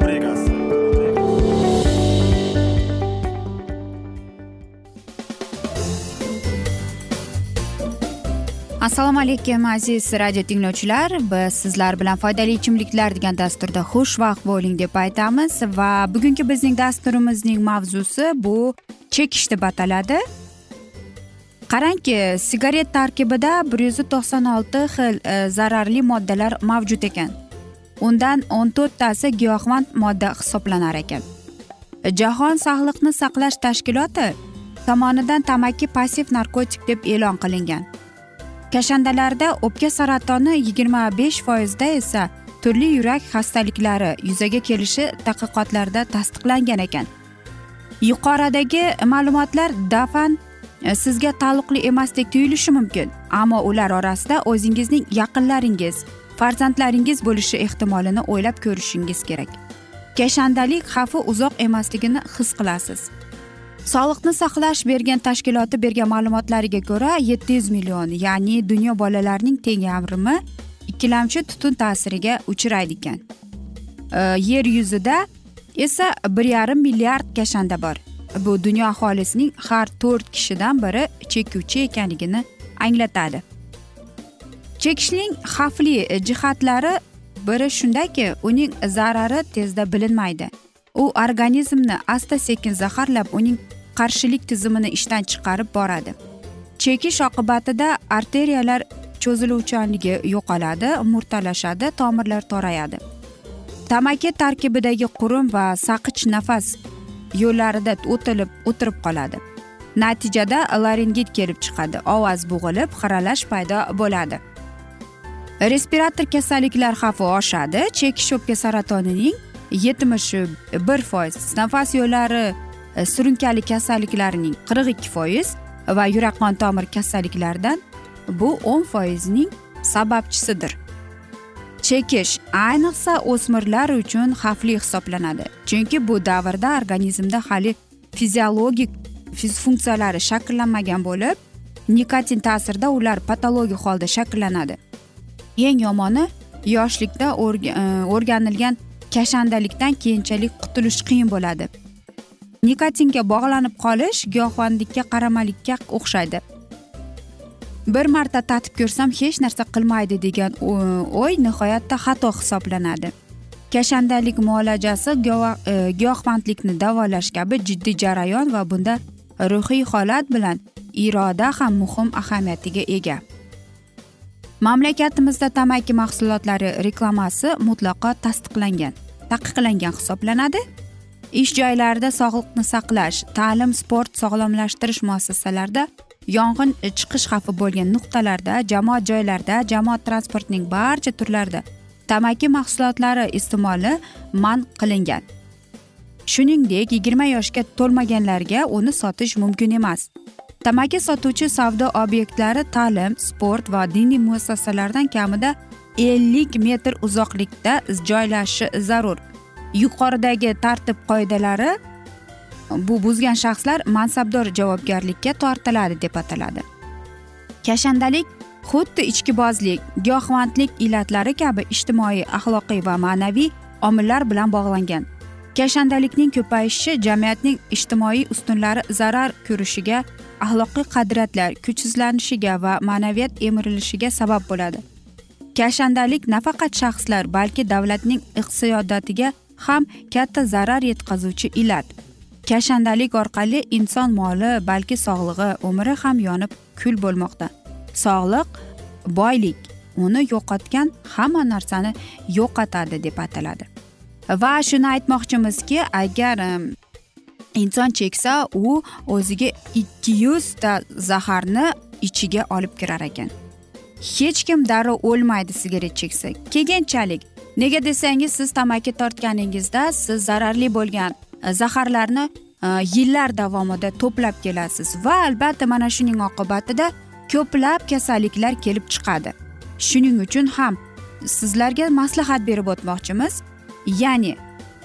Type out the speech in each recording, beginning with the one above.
rubrikasi assalomu alaykum aziz radio tinglovchilar. Biz sizlar bilan foydali ichimliklar degan dasturda xushvaqt bo'ling deb aytamiz va bugungi bizning dasturimizning mavzusi bu chekish deb ataladi qarangki sigaret tarkibida bir yuz to'qson olti xil e, zararli moddalar mavjud ekan. Undan o'n to'rttasi giyohvand modda hisoblanar ekan. Jahon sog'liqni saqlash tashkiloti tomonidan tamaki passiv narkotik deb e'lon qilingan. Kashandalarda o'pka saratoni yigirma besh foizda esa turli yurak xastaliklari yuzaga kelishi tadqiqotlarda tasdiqlangan ekan. Yuqoridagi ma'lumotlar dafan e, sizga taalluqli emasdek tuyulishi mumkin ammo ular orasida o'zingizning yaqinlaringiz farzandlaringiz bo'lishi ehtimolini o'ylab ko'rishingiz kerak. Kashandalik xavfi uzoq emasligini his qilasiz. Sog'liqni saqlash bergan tashkiloti bergan ma'lumotlariga ko'ra yetti yuz million ya'ni dunyo bolalarining teng yarmi ikkilamchi tutun ta'siriga uchraydi ekan. Yer yuzida esa bir yarim milliard kashanda bor. Bu dunyo aholisining har to'rt kishidan biri chekuvchi ekanligini anglatadi. Chekishning xavfli e, jihatlari biri shundaki uning zarari tezda bilinmaydi. U organizmni asta sekin zaharlab uning qarshilik tizimini ishdan chiqarib boradi. Chekish oqibatida arteriyalar cho'ziluvchanligi yo'qoladi murtalashadi tomirlar torayadi. Tamaki tarkibidagi qurum va saqich nafas yo'llarida o'tilib o'tirib qoladi. Natijada laringit kelib chiqadi ovoz bo'g'ilib xiralash paydo bo'ladi. Respirator kasalliklar xavfi oshadi. Chekish o'pka saratonining yetmish bir foiz nafas yo'llari e, surunkali kasalliklarining qirq ikki foiz va yurak qon tomir kasalliklaridan bu o'n foizning sababchisidir. Chekish ayniqsa o'smirlar uchun xavfli hisoblanadi chunki bu davrda organizmda hali fiziologik funksiyalari shakllanmagan bo'lib nikotin ta'sirida ular patologik holda shakllanadi. Eng yomoni yoshlikda e, o'rganilgan kashandalikdan keyinchalik qutulish qiyin bo'ladi. Nikotinga bog'lanib qolish giyohvandlikka qaramalikka o'xshaydi. Bir marta tatib ko'rsam hech narsa qilmaydi degan o'y nihoyatda xato hisoblanadi. Kashandalik muolajasi e, giyohvandlikni davolash kabi jiddiy jarayon va bunda ruhiy holat bilan iroda ham muhim ahamiyatiga ega. Mamlakatimizda tamaki mahsulotlari reklamasi mutlaqo tasdiqlangan taqiqlangan hisoblanadi. Ish joylarida sog'liqni saqlash ta'lim sport sog'lomlashtirish muassasalarida yong'in chiqish xavfi bo'lgan nuqtalarda jamoat joylarida jamoat transportining barcha turlarida tamaki mahsulotlari iste'moli man qilingan. Shuningdek yigirma yoshga to'lmaganlarga uni sotish mumkin emas. Tamaki sotuvchi savdo obyektlari ta'lim sport va diniy muassasalardan kamida ellik metr uzoqlikda joylashishi zarur. Yuqoridagi tartib qoidalari bu buzgan shaxslar mansabdor javobgarlikka tortiladi deb ataladi. Kashandalik xuddi ichkibozlik giyohvandlik illatlari kabi ijtimoiy axloqiy va ma'naviy omillar bilan bog'langan. Kashandalikning ko'payishi jamiyatning ijtimoiy ustunlari zarar ko'rishiga axloqiy qadriyatlar kuchsizlanishiga va ma'naviyat emirilishiga sabab bo'ladi. Kashandalik nafaqat shaxslar balki davlatning iqtisodiyotiga ham katta zarar yetkazuvchi illat kashandalik orqali inson moli balki sog'lig'i umri ham yonib kul bo'lmoqda. Sog'liq boylik uni yo'qotgan hamma narsani yo'qotadi deb ataladi. Va shuni aytmoqchimizki agar inson cheksa u o'ziga ikki yuzta zaharni ichiga olib kirar ekan. Hech kim darrov o'lmaydi sigaret cheksa. Keyinchalik nega desangiz siz tamaki tortganingizda siz zararli bo'lgan e, zaharlarni e, yillar davomida to'plab kelasiz va albatta mana shuning oqibatida ko'plab kasalliklar kelib chiqadi. Shuning uchun ham sizlarga maslahat berib o'tmoqchimiz. Ya'ni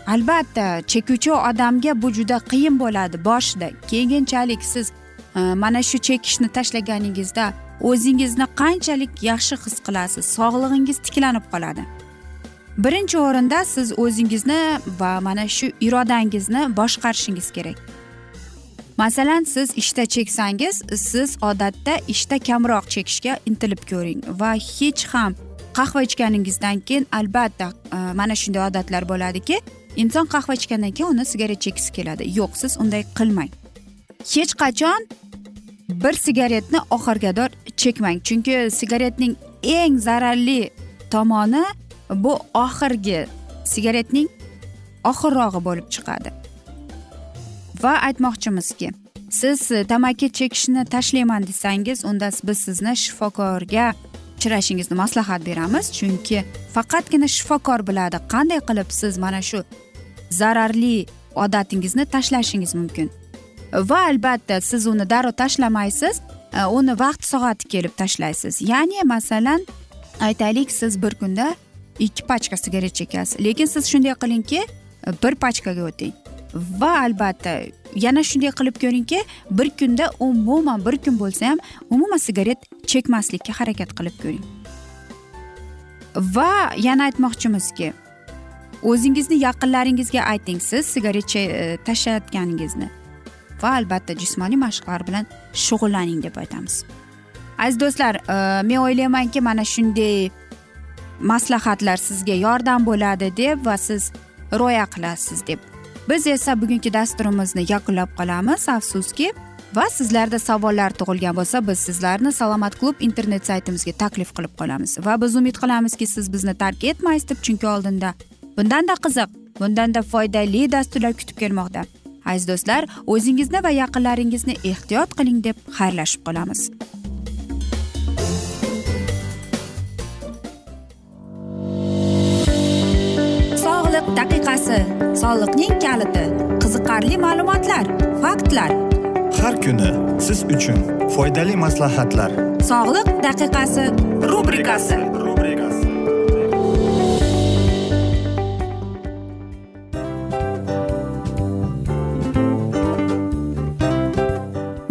albatta chekuvchi odamga bu juda qiyin bo'ladi. Boshida keyinchalik siz e, mana shu chekishni tashlaganingizda o'zingizni qanchalik yaxshi his qilasiz? Sog'lig'ingiz tiklanib qoladi. Birinchi o'rinda siz o'zingizni va mana shu irodangizni boshqarishingiz kerak. Masalan siz ishda cheksangiz siz odatda ishda kamroq chekishga intilib ko'ring va hech ham qahva ichganingizdan keyin albatta e, mana shunday odatlar bo'ladiki inson qahva ichgandan keyin uni sigaret chekgisi keladi. Yo'q siz unday qilmang. Hech qachon bir sigaretni oxirgador chekmang. Chunki sigaretning eng zararli tomoni bu oxirgi sigaretning oxirrog'i bo'lib chiqadi. Va aytmoqchimizki siz tamaki chekishni tashlayman desangiz unda biz sizni shifokorga uchrashingizni maslahat beramiz. Chunki faqatgina shifokor biladi qanday qilib siz mana shu zararli odatingizni tashlashingiz mumkin. Va albatta siz uni darrov tashlamaysiz e, uni vaqt soati kelib tashlaysiz. Ya'ni masalan aytaylik siz bir kunda ikki pachka sigaret chekasiz lekin siz shunday qilingki bir pachkaga o'ting. Va albatta yana shunday qilib ko'ringki bir kunda umuman bir kun bo'lsa ham umuman sigaret chekmaslikka harakat qilib ko'ring. Va yana aytmoqchimizki o'zingizni yaqinlaringizga ayting. Siz sigaret e, tashlayotganingizni va albatta jismoniy mashqlar bilan shug'ullaning deb aytamiz. Aziz do'stlar e, men o'ylaymanki mana shunday maslahatlar sizga yordam bo'ladi deb va siz rioya qilasiz deb. Biz esa bugungi dasturimizni yakunlab qolamiz afsuski va sizlarda savollar tug'ilgan bo'lsa biz sizlarni salomat klub internet saytimizga taklif qilib qolamiz. Va biz umid qilamizki siz bizni tark etmaysiz deb chunki oldinda bundanda qiziq bundanda foydali dasturlar kutib kelmoqda. Aziz do'stlar o'zingizni va yaqinlaringizni ehtiyot qiling deb xayrlashib qolamiz. Sog'liq daqiqasi soliqning kaliti qiziqarli ma'lumotlar faktlar. Har kuni siz uchun foydali maslahatlar. Sog'liq daqiqasi rubrikasi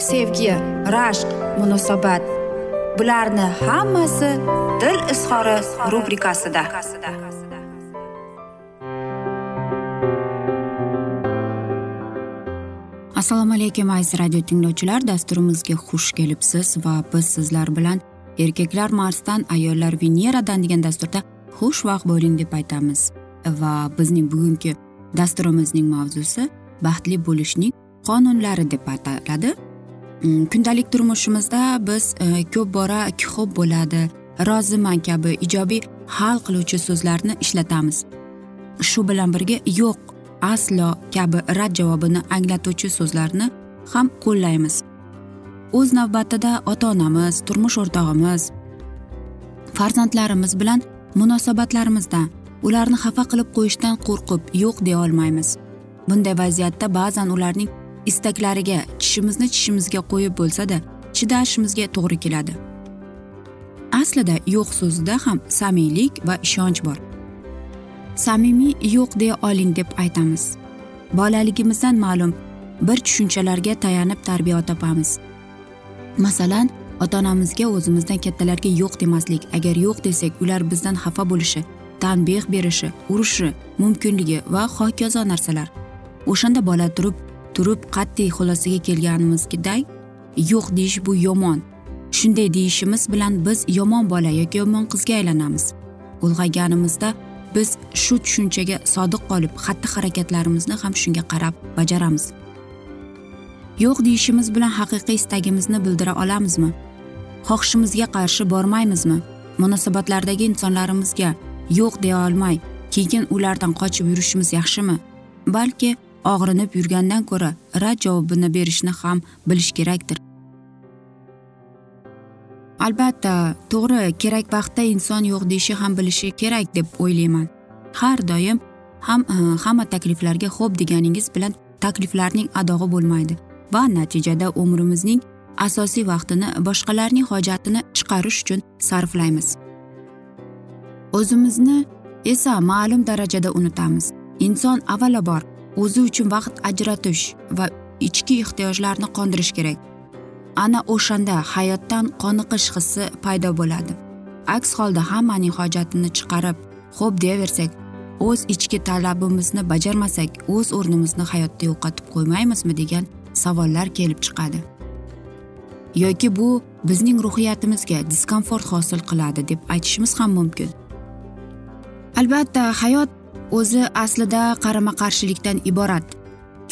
sevgi rashq munosabat. Bularni hammasi dil izhori rubrikasida. Assalomu alaykum aziz radio tinglovchilar. Dasturimizga xush kelibsiz va biz sizlar bilan erkaklar marsdan ayollar veneradan degan dasturda xushvaqt bo'ling deb aytamiz. Va bizning bugungi dasturimizning mavzusi baxtli bo'lishning qonunlari deb ataladi. Kundalik turmushimizda biz e, ko'p bora ho'p bo'ladi. Roziman kabi ijobiy hal qiluvchi so'zlarni ishlatamiz. Shu bilan birga yo'q aslo kabi rad javobini anglatuvchi so'zlarni ham qo'llaymiz. O'z navbatida ota onamiz turmush o'rtog'imiz farzandlarimiz bilan munosabatlarimizda ularni xafa qilib qo'yishdan qo'rqib yo'q deya olmaymiz. Bunday vaziyatda ba'zan ularning istaklariga tishimizni tishimizga qo'yib bo'lsada chidashimizga to'g'ri keladi. Aslida yo'q so'zida ham samiylik va ishonch bor. Samimiy yo'q deya oling deb aytamiz. Bolaligimizdan ma'lum bir tushunchalarga tayanib tarbiya topamiz. Masalan ota onamizga o'zimizdan kattalarga yo'q demaslik agar yo'q desak ular bizdan xafa bo'lishi tanbeh berishi urishi mumkinligi va hokazo narsalar. O'shanda bola turib turib qat'iy xulosaga kelganimizdek yo'q deyish bu yomon. Shunday deyishimiz bilan biz yomon bola yoki yomon qizga aylanamiz. Ulg'ayganimizda biz shu tushunchaga sodiq qolib xatti harakatlarimizni ham shunga qarab bajaramiz. Yo'q deyishimiz bilan haqiqiy istagimizni bildira olamizmi? Xohishimizga qarshi bormaymizmi? Munosabatlardagi insonlarimizga yo'q deya olmay keyin ulardan qochib yurishimiz yaxshimi? Balki og'rinib yurgandan ko'ra rad javobini berishni ham bilish kerakdir. Albatta to'g'ri kerak vaqtda inson yo'q deyishi ham bilishi kerak deb o'ylayman. Har doim ham e, hamma takliflarga xo'p deganingiz bilan takliflarning adog'i bo'lmaydi va natijada umrimizning asosiy vaqtini boshqalarning hojatini chiqarish uchun sarflaymiz. O'zimizni esa ma'lum darajada unutamiz. Inson avvalambor o'zi uchun vaqt ajratish va ichki ehtiyojlarni qondirish kerak. Ana o'shanda hayotdan qoniqish hissi paydo bo'ladi. Aks holda hammaning hojatini chiqarib xo'p deyaversak o'z ichki talabimizni bajarmasak o'z o'rnimizni hayotda yo'qotib qo'ymaymizmi degan savollar kelib chiqadi. Yoki bu bizning ruhiyatimizga diskomfort hosil qiladi deb aytishimiz ham mumkin. Albatta hayot o'zi aslida qarama qarshilikdan iborat.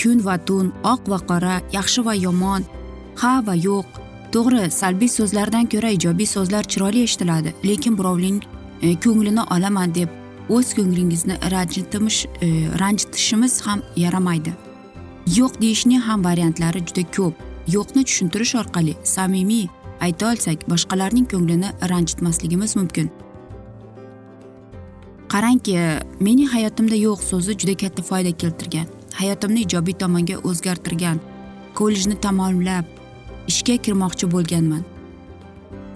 Kun va tun oq va qora yaxshi va yomon ha va yo'q. To'g'ri salbiy so'zlardan ko'ra ijobiy so'zlar chiroyli eshitiladi lekin birovning e, ko'nglini olaman deb o'z ko'nglingizni ranjitimish e, ranjitishimiz ham yaramaydi. Yo'q deyishning ham variantlari juda ko'p. Yo'qni tushuntirish orqali samimiy ayta olsak boshqalarning ko'nglini ranjitmasligimiz mumkin. Qarangki mening hayotimda yo'q so'zi juda katta foyda keltirgan. Hayotimni ijobiy tomonga o'zgartirgan kollejni tamomlab ishga kirmoqchi bo'lganman.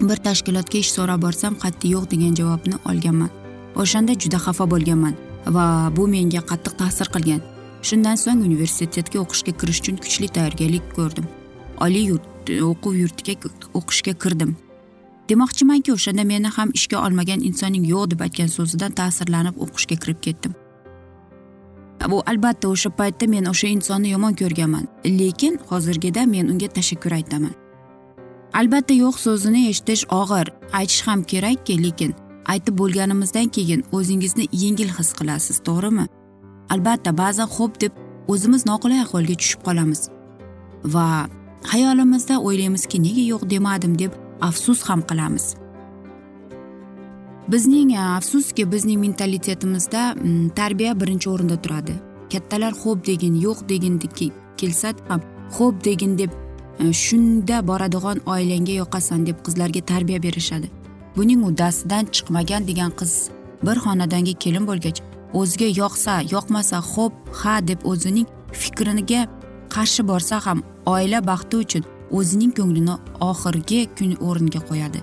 Bir tashkilotga ish so'rab borsam qat'iy yo'q degan javobni olganman. O'shanda juda xafa bo'lganman va bu menga qattiq ta'sir qilgan. Shundan so'ng universitetga o'qishga kirish uchun kuchli tayyorgarlik ko'rdim. Oliy yurt o'quv yurtiga o'qishga kirdim. Demoqchimanki o'shanda meni ham ishga olmagan insonning yo'q deb aytgan so'zidan ta'sirlanib o'qishga kirib ketdim. Bu albatta o'sha paytda men o'sha insonni yomon ko'rganman lekin hozirgida men unga tashakkur aytaman. Albatta yo'q so'zini eshitish og'ir aytish ham kerakki lekin aytib bo'lganimizdan keyin o'zingizni yengil his qilasiz to'g'rimi? Albatta ba'zan xo'p deb o'zimiz noqulay ahvolga tushib qolamiz. Va xayolimizda o'ylaymizki nega yo'q demadim deb afsus ham qilamiz. Bizning e, afsuski bizning mentalitetimizda mm, tarbiya birinchi o'rinda turadi. Kattalar xo'p degin yo'q degin kelsa ham xo'p degin deb e, shunda boradigan oilangga yoqasan deb qizlarga tarbiya berishadi. Buning uddasidan chiqmagan degan qiz bir xonadonga kelin bo'lgach o'ziga yoqsa yoqmasa xo'p ha deb o'zining fikriga qarshi borsa ham oila baxti uchun o'zining ko'nglini oxirgi kun o'rniga qo'yadi.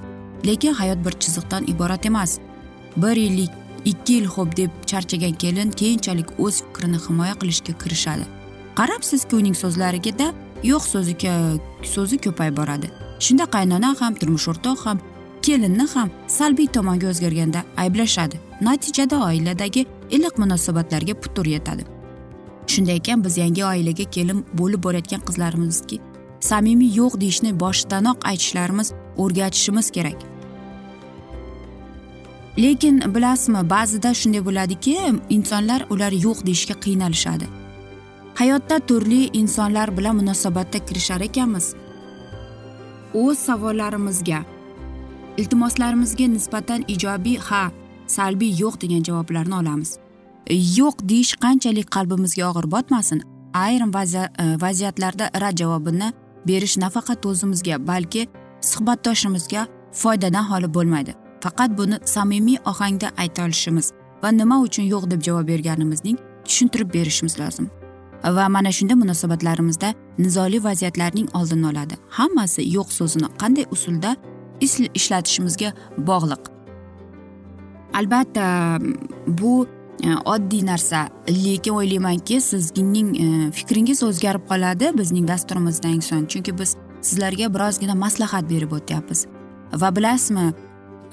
Lekin hayot bir chiziqdan iborat emas. Bir yillik ikki yil xo'p deb charchagan kelin keyinchalik o'z fikrini himoya qilishga kirishadi. Qarabsizki uning so'zlarigada yo'q so'zi so'zi ko'payib boradi. Shunda qaynona ham turmush o'rtoq ham kelinni ham salbiy tomonga o'zgarganda ayblashadi. Natijada oiladagi iliq munosabatlarga putur yetadi. Shunday ekan biz yangi oilaga kelin bo'lib borayotgan qizlarimizga samimiy yo'q deyishni boshidanoq aytishlarimiz o'rgatishimiz kerak. Lekin bilasizmi ba'zida shunday bo'ladiki insonlar ular yo'q deyishga qiynalishadi. Hayotda turli insonlar bilan munosabatda kirishar ekanmiz. O'z savollarimizga iltimoslarimizga nisbatan ijobiy ha salbiy yo'q degan javoblarni olamiz. Yo'q deyish qanchalik qalbimizga og'ir botmasin ayrim e, vaziyatlarda rad javobini berish nafaqat o'zimizga balki suhbatdoshimizga foydadan xoli bo'lmaydi. Faqat buni samimiy ohangda ayta olishimiz va nima uchun yo'q deb javob berganimizning tushuntirib berishimiz lozim. Va mana shunda munosabatlarimizda nizoli vaziyatlarning oldini oladi. Hammasi yo'q so'zini qanday usulda ishlatishimizga bog'liq. Albatta bu E, oddiy narsa. Lekin o'ylaymanki sizning e, fikringiz o'zgarib qoladi bizning dasturimizdan so'ng. Chunki biz sizlarga birozgina maslahat berib o'tyapmiz. Va bilasizmi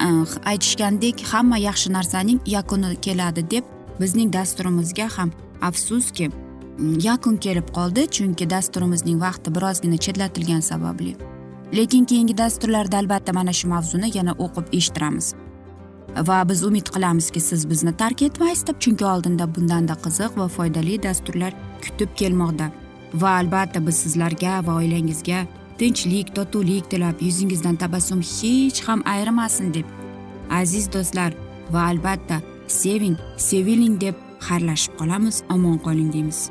e, aytishgandek hamma yaxshi narsaning yakuni keladi deb bizning dasturimizga ham afsuski yakun kelib qoldi. Chunki dasturimizning vaqti birozgina chetlatilgani sababli. Lekin keyingi dasturlarda albatta mana shu mavzuni yana o'qib eshittiramiz. Va biz umid qilamizki siz bizni tark etmaysiz deb chunki oldinda bundanda qiziq va foydali dasturlar kutib kelmoqda. Va albatta biz sizlarga va oilangizga tinchlik totuvlik tilab yuzingizdan tabassum hech ham ayrimasin deb. Aziz do'stlar va albatta seving seviling deb xayrlashib qolamiz omon qoling deymiz.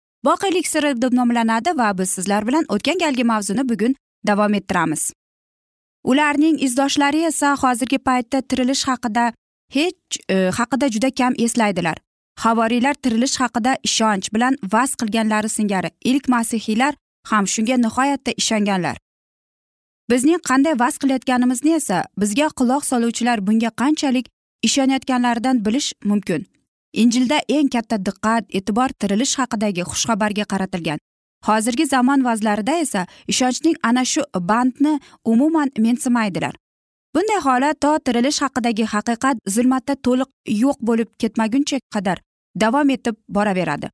voqelik siri deb nomlanadi va biz sizlar bilan o'tgan galgi mavzuni bugun davom ettiramiz. Ularning izdoshlari esa hozirgi paytda tirilish haqida hech e, haqida juda kam eslaydilar. Havoriylar tirilish haqida ishonch bilan vaz qilganlari singari ilk masihiylar ham shunga nihoyatda ishonganlar. Bizning qanday vaz qilayotganimizni esa bizga quloq soluvchilar bunga qanchalik ishonayotganlaridan bilish mumkin. Injilda eng katta diqqat e'tibor tirilish haqidagi xushxabarga qaratilgan. Hozirgi zamon vazlarida esa ishonchning ana shu bandni umuman mensimaydilar. Bunday holat to tirilish haqidagi haqiqat zulmatda to'liq yo'q bo'lib ketmaguncha qadar davom etib boraveradi.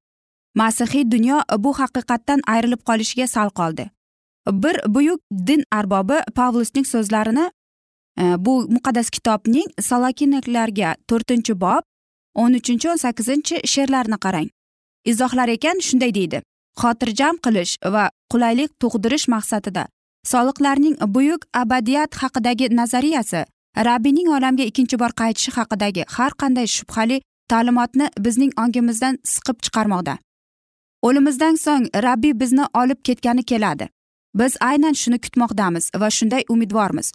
Masihiy dunyo bu haqiqatdan ayrilib qolishiga sal qoldi. Bir buyuk din arbobi pavlusning so'zlarini e, bu muqaddas kitobning salakinliklarga to'rtinchi bob o'n uchinchi o'n sakkizinchi she'rlarni qarang. Izohlar ekan shunday deydi. Xotirjam qilish va qulaylik tug'dirish maqsadida soliqlarning buyuk abadiyat haqidagi nazariyasi rabbiyning olamga ikkinchi bor qaytishi haqidagi har qanday shubhali ta'limotni bizning ongimizdan siqib chiqarmoqda. O'limizdan so'ng rabbiy bizni olib ketgani keladi. Biz aynan shuni kutmoqdamiz va shunday umidvormiz.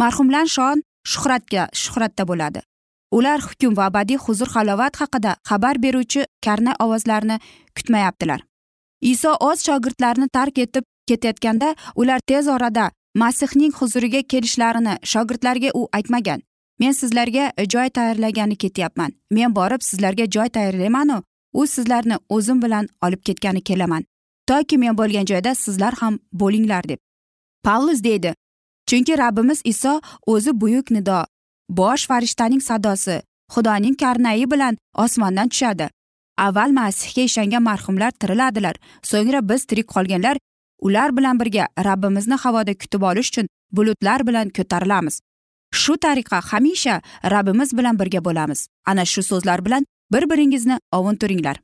Marhumlar shon shuhratga shuhratda bo'ladi. Ular hukm va abadiy huzur halovat haqida xabar beruvchi karna ovozlarni kutmayaptilar. Iso o'z shogirdlarini tark etib ketayotganda ular tez orada masihning huzuriga kelishlarini shogirdlarga u aytmagan. Men sizlarga joy tayyorlagani ketyapman. Men borib sizlarga joy tayyorlaymanu. U sizlarni o'zim bilan olib ketgani kelaman. Toki men bo'lgan joyda sizlar ham bo'linglar deb. Pavlus deydi chunki rabbimiz iso o'zi buyuk nido bosh farishtaning sadosi xudoning karnayi bilan osmondan tushadi. Avval masihga ishongan marhumlar tiriladilar. So'ngra biz tirik qolganlar ular bilan birga rabbimizni havoda kutib olish uchun bulutlar bilan ko'tarilamiz. Shu tariqa hamisha rabbimiz bilan birga bo'lamiz. Ana shu so'zlar bilan bir biringizni ovuntiringlar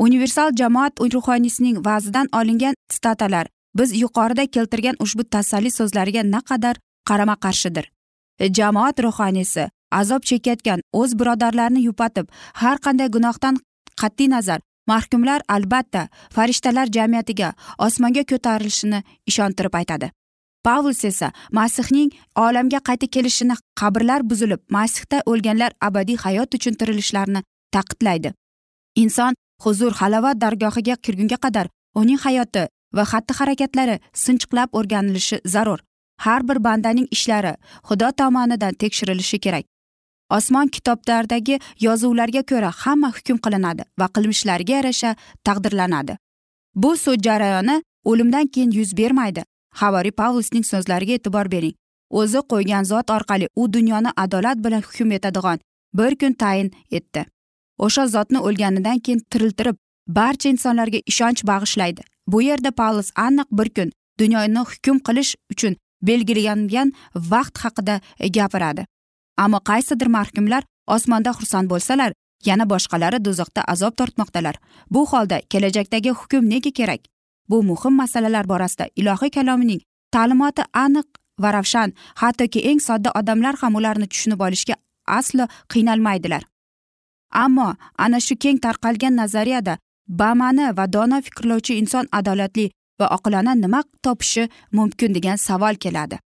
universal jamoat ruhoniysining va'zidan olingan sitatalar biz yuqorida keltirgan ushbu tasalli so'zlariga naqadar qarama qarshidir E, jamoat ruhoniysi azob chekayotgan o'z birodarlarini yupatib har qanday gunohdan qat'iy nazar mahkumlar albatta farishtalar jamiyatiga osmonga ko'tarilishini ishontirib aytadi. Pavlus esa masihning olamga qayta kelishini qabrlar buzilib masihda o'lganlar abadiy hayot uchun tirilishlarini ta'kidlaydi inson huzur halovat dargohiga kirgunga qadar uning hayoti va xatti harakatlari sinchiqlab o'rganilishi zarur. Har bir bandaning ishlari xudo tomonidan tekshirilishi kerak. Osmon kitoblaridagi yozuvlarga ko'ra hamma hukm qilinadi va qilmishlariga yarasha taqdirlanadi. Bu sud jarayoni o'limdan keyin yuz bermaydi. Havoriy pavlusning so'zlariga e'tibor bering. O'zi qo'ygan zot orqali u dunyoni adolat bilan hukm etadigan bir kun tayin etdi. O'sha zotni o'lganidan keyin tiriltirib barcha insonlarga ishonch bag'ishlaydi. Bu yerda pavlus aniq bir kun dunyoni hukm qilish uchun belgilangan vaqt haqida gapiradi. Ammo qaysidir mahkumlar osmonda xursand bo'lsalar yana boshqalari do'zaxda azob tortmoqdalar. Bu holda kelajakdagi hukm nega kerak? Bu muhim masalalar borasida ilohiy kalomining ta'limoti aniq va ravshan hattoki eng sodda odamlar ham ularni tushunib olishga aslo qiynalmaydilar. Ammo ana shu keng tarqalgan nazariyada bamani va dono fikrlovchi inson adolatli va oqilona nima topishi mumkin degan savol keladi.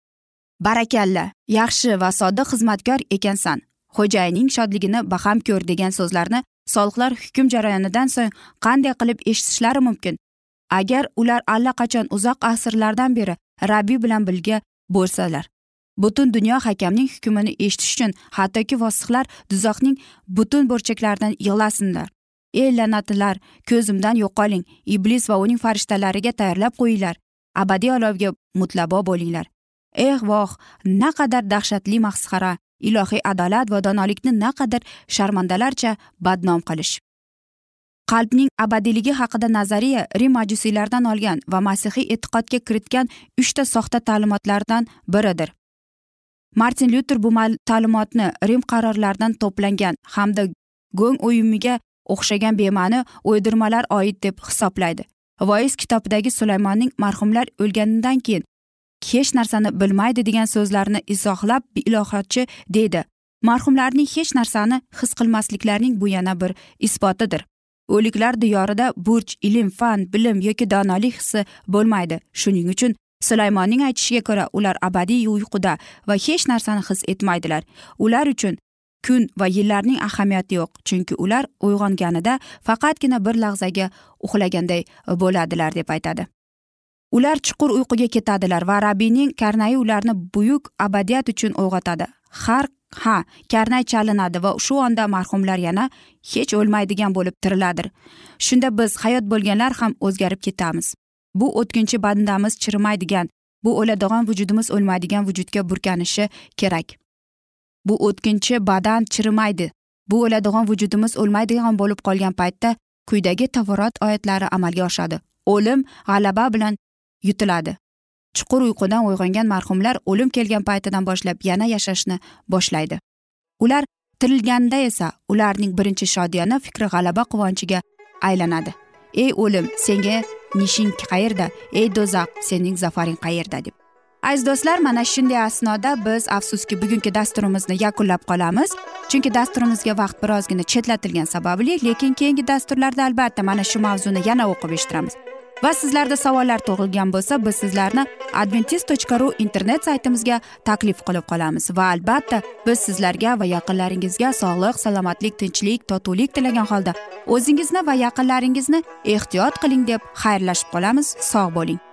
Barakalla yaxshi va sodiq xizmatkor ekansan. Xo'jayinning shodligini baham ko'r degan so'zlarni soliqlar hukm jarayonidan so'ng qanday qilib eshitishlari mumkin? Agar ular allaqachon uzoq asrlardan beri rabbiy bilan birga bo'lsalar butun dunyo hakamning hukmini eshitish uchun hattoki vosihlar duzoqning butun burchaklaridan yig'lasinlar. Ey la'natlilar ko'zimdan yo'qoling. Iblis va uning farishtalariga tayyorlab qo'yinglar. Abadiy olovga mutlabo bo'linglar. Eh voh naqadar dahshatli masxara. Ilohiy adolat va donolikni naqadar sharmandalarcha badnom qilish. Qalbning abadiyligi haqida nazariya rim majusiylaridan olgan va masihiy e'tiqodga kiritgan uchta soxta ta'limotlardan biridir. Martin lyuter bu ta'limotni rim qarorlaridan to'plangan hamda go'ng o'yumiga o'xshagan bema'ni o'ydirmalar oid deb hisoblaydi. Voiz kitobidagi sulaymonning marhumlar o'lganidan keyin hech narsani bilmaydi degan so'zlarni izohlab ilohatchi deydi. Marhumlarning hech narsani his qilmasliklarining bu yana bir isbotidir. O'liklar diyorida burch ilm fan bilim yoki donolik hissi bo'lmaydi. Shuning uchun sulaymonning aytishiga ko'ra ular abadiy uyquda va hech narsani his etmaydilar ular uchun kun va yillarning ahamiyati yo'q chunki ular uyg'onganida faqatgina bir lahzaga uxlaganday bo'ladilar deb aytadi. Ular chuqur uyquga ketadilar va rabbiyning karnayi ularni buyuk abadiyat uchun uyg'otadi har ha karnay chalinadi va shu onda marhumlar yana hech o'lmaydigan bo'lib tiriladir. Shunda biz hayot bo'lganlar ham o'zgarib ketamiz. Bu o'tkinchi bandamiz chirimaydigan bu o'ladigan vujudimiz o'lmaydigan vujudga burkanishi kerak. Bu o'tkinchi badan chirimaydi. Bu o'ladigan vujudimiz o'lmaydigan bo'lib qolgan paytda quyidagi tavorot oyatlari amalga oshadi. O'lim g'alaba bilan yutiladi. Chuqur uyqudan uyg'ongan marhumlar o'lim kelgan paytidan boshlab yana yashashni boshlaydi. Ular tirilganda esa ularning birinchi shodiyona fikri g'alaba quvonchiga aylanadi. Ey o'lim senga nishing qayerda? Ey do'zax sening zafaring qayerda? deb aziz do'stlar mana shunday asnoda biz afsuski bugungi dasturimizni yakunlab qolamiz. Chunki dasturimizga vaqt birozgina chetlatilgani sababli lekin keyingi dasturlarda albatta mana shu mavzuni yana o'qib eshittiramiz. Va sizlarda savollar tug'ilgan bo'lsa biz sizlarni adventis tochka ru internet saytimizga taklif qilib qolamiz. Va albatta biz sizlarga va yaqinlaringizga sog'lik salomatlik tinchlik totuvlik tilagan holda o'zingizni va yaqinlaringizni ehtiyot qiling deb xayrlashib qolamiz. Sog' bo'ling.